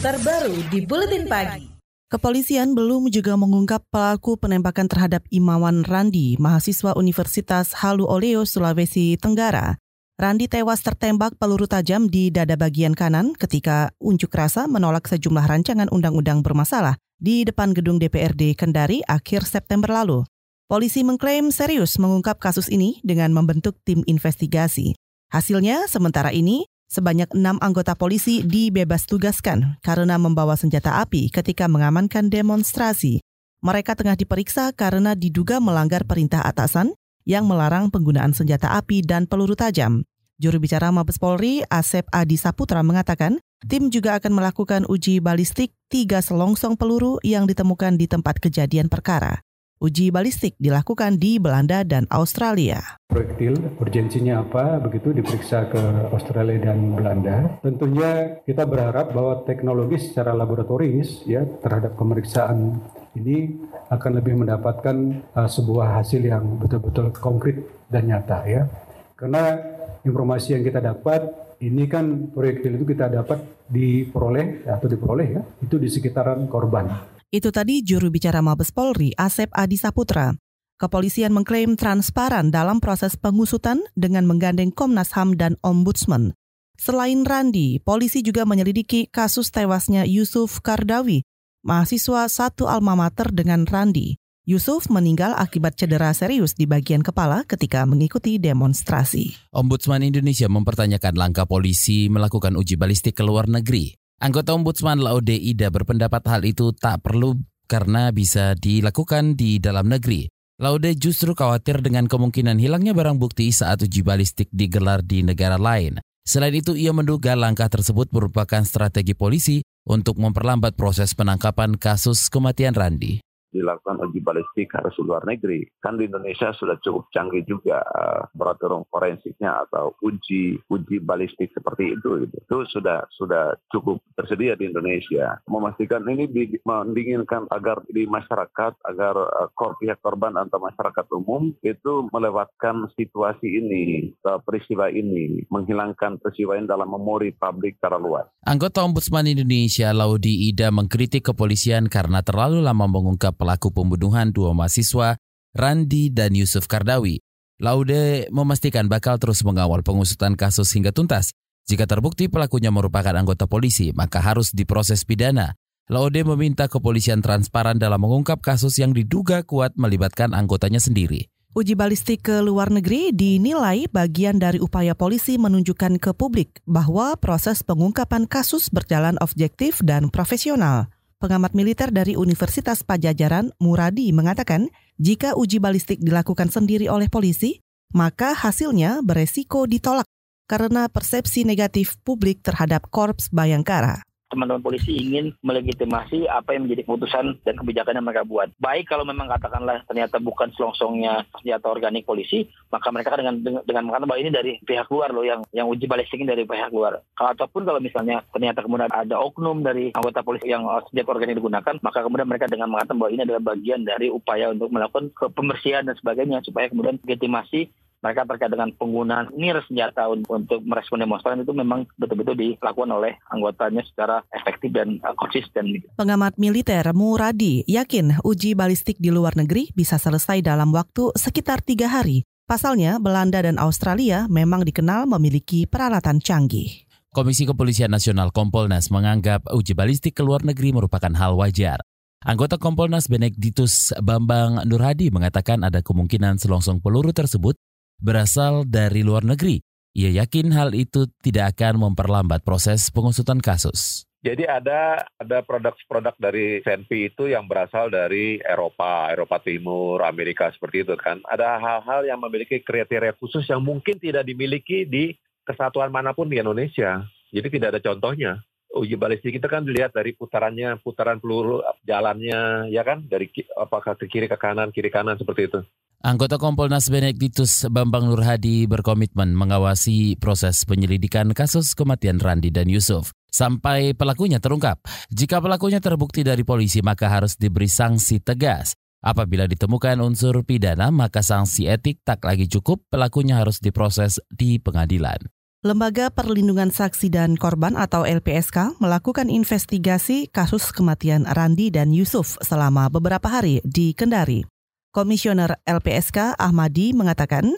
terbaru di Buletin Pagi. Kepolisian belum juga mengungkap pelaku penembakan terhadap Imawan Randi, mahasiswa Universitas Halu Oleo, Sulawesi Tenggara. Randi tewas tertembak peluru tajam di dada bagian kanan ketika unjuk rasa menolak sejumlah rancangan undang-undang bermasalah di depan gedung DPRD Kendari akhir September lalu. Polisi mengklaim serius mengungkap kasus ini dengan membentuk tim investigasi. Hasilnya, sementara ini, sebanyak enam anggota polisi dibebas tugaskan karena membawa senjata api ketika mengamankan demonstrasi. Mereka tengah diperiksa karena diduga melanggar perintah atasan yang melarang penggunaan senjata api dan peluru tajam. Juru bicara Mabes Polri, Asep Adi Saputra mengatakan, tim juga akan melakukan uji balistik tiga selongsong peluru yang ditemukan di tempat kejadian perkara. Uji balistik dilakukan di Belanda dan Australia. Proyektil urgensinya apa, begitu diperiksa ke Australia dan Belanda. Tentunya kita berharap bahwa teknologi secara laboratoris ya terhadap pemeriksaan ini akan lebih mendapatkan uh, sebuah hasil yang betul-betul konkret dan nyata ya. Karena informasi yang kita dapat ini kan proyektil itu kita dapat diperoleh atau diperoleh ya itu di sekitaran korban. Itu tadi juru bicara Mabes Polri, Asep Adi Saputra. Kepolisian mengklaim transparan dalam proses pengusutan dengan menggandeng Komnas HAM dan Ombudsman. Selain Randi, polisi juga menyelidiki kasus tewasnya Yusuf Kardawi, mahasiswa satu alma mater dengan Randi. Yusuf meninggal akibat cedera serius di bagian kepala ketika mengikuti demonstrasi. Ombudsman Indonesia mempertanyakan langkah polisi melakukan uji balistik ke luar negeri. Anggota Ombudsman Laude Ida berpendapat hal itu tak perlu karena bisa dilakukan di dalam negeri. Laude justru khawatir dengan kemungkinan hilangnya barang bukti saat uji balistik digelar di negara lain. Selain itu, ia menduga langkah tersebut merupakan strategi polisi untuk memperlambat proses penangkapan kasus kematian Randi dilakukan uji balistik harus luar negeri. Kan di Indonesia sudah cukup canggih juga uh, peraturan forensiknya atau uji uji balistik seperti itu. Gitu. Itu sudah sudah cukup tersedia di Indonesia. Memastikan ini di, mendinginkan agar di masyarakat agar uh, kor, pihak korban atau masyarakat umum itu melewatkan situasi ini, uh, peristiwa ini, menghilangkan peristiwa ini dalam memori publik secara luas. Anggota Ombudsman Indonesia Laudi Ida mengkritik kepolisian karena terlalu lama mengungkap pelaku pembunuhan dua mahasiswa, Randi dan Yusuf Kardawi. Laude memastikan bakal terus mengawal pengusutan kasus hingga tuntas. Jika terbukti pelakunya merupakan anggota polisi, maka harus diproses pidana. Laude meminta kepolisian transparan dalam mengungkap kasus yang diduga kuat melibatkan anggotanya sendiri. Uji balistik ke luar negeri dinilai bagian dari upaya polisi menunjukkan ke publik bahwa proses pengungkapan kasus berjalan objektif dan profesional. Pengamat militer dari Universitas Pajajaran, Muradi, mengatakan jika uji balistik dilakukan sendiri oleh polisi, maka hasilnya beresiko ditolak karena persepsi negatif publik terhadap Korps Bayangkara teman-teman polisi ingin melegitimasi apa yang menjadi keputusan dan kebijakan yang mereka buat. Baik kalau memang katakanlah ternyata bukan selongsongnya senjata organik polisi, maka mereka dengan dengan, mengatakan bahwa ini dari pihak luar loh yang yang uji balistik dari pihak luar. Ataupun kalau misalnya ternyata kemudian ada oknum dari anggota polisi yang senjata organik digunakan, maka kemudian mereka dengan mengatakan bahwa ini adalah bagian dari upaya untuk melakukan pembersihan dan sebagainya supaya kemudian legitimasi mereka terkait dengan penggunaan nir senjata untuk merespon demonstran itu memang betul-betul dilakukan oleh anggotanya secara efektif dan uh, konsisten. Pengamat militer Muradi yakin uji balistik di luar negeri bisa selesai dalam waktu sekitar tiga hari. Pasalnya, Belanda dan Australia memang dikenal memiliki peralatan canggih. Komisi Kepolisian Nasional Kompolnas menganggap uji balistik ke luar negeri merupakan hal wajar. Anggota Kompolnas Benediktus Bambang Nurhadi mengatakan ada kemungkinan selongsong peluru tersebut berasal dari luar negeri. Ia yakin hal itu tidak akan memperlambat proses pengusutan kasus. Jadi ada ada produk-produk dari CNP itu yang berasal dari Eropa, Eropa Timur, Amerika seperti itu kan. Ada hal-hal yang memiliki kriteria khusus yang mungkin tidak dimiliki di kesatuan mana pun di Indonesia. Jadi tidak ada contohnya. Uji balistik itu kan dilihat dari putarannya, putaran peluru, jalannya, ya kan, dari apakah ke kiri ke kanan, kiri kanan seperti itu. Anggota Kompolnas Benediktus Bambang Nurhadi berkomitmen mengawasi proses penyelidikan kasus kematian Randi dan Yusuf sampai pelakunya terungkap. Jika pelakunya terbukti dari polisi maka harus diberi sanksi tegas. Apabila ditemukan unsur pidana maka sanksi etik tak lagi cukup, pelakunya harus diproses di pengadilan. Lembaga Perlindungan Saksi dan Korban atau LPSK melakukan investigasi kasus kematian Randi dan Yusuf selama beberapa hari di Kendari. Komisioner LPSK Ahmadi mengatakan,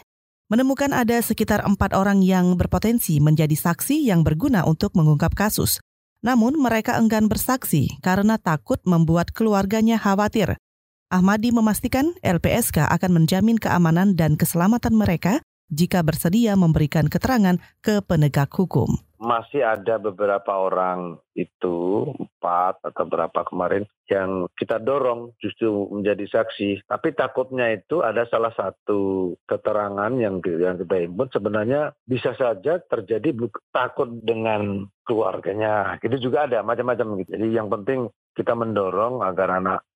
menemukan ada sekitar empat orang yang berpotensi menjadi saksi yang berguna untuk mengungkap kasus. Namun mereka enggan bersaksi karena takut membuat keluarganya khawatir. Ahmadi memastikan LPSK akan menjamin keamanan dan keselamatan mereka jika bersedia memberikan keterangan ke penegak hukum. Masih ada beberapa orang itu, empat atau berapa kemarin, yang kita dorong justru menjadi saksi. Tapi takutnya itu ada salah satu keterangan yang, yang kita input sebenarnya bisa saja terjadi takut dengan keluarganya. Itu juga ada macam-macam gitu. Jadi yang penting kita mendorong agar anak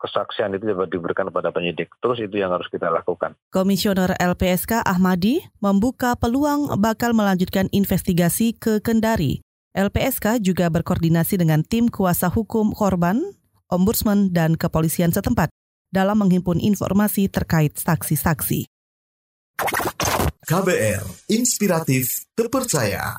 kesaksian itu dapat diberikan kepada penyidik. Terus itu yang harus kita lakukan. Komisioner LPSK Ahmadi membuka peluang bakal melanjutkan investigasi ke Kendari. LPSK juga berkoordinasi dengan tim kuasa hukum korban, ombudsman, dan kepolisian setempat dalam menghimpun informasi terkait saksi-saksi. KBR, inspiratif, terpercaya.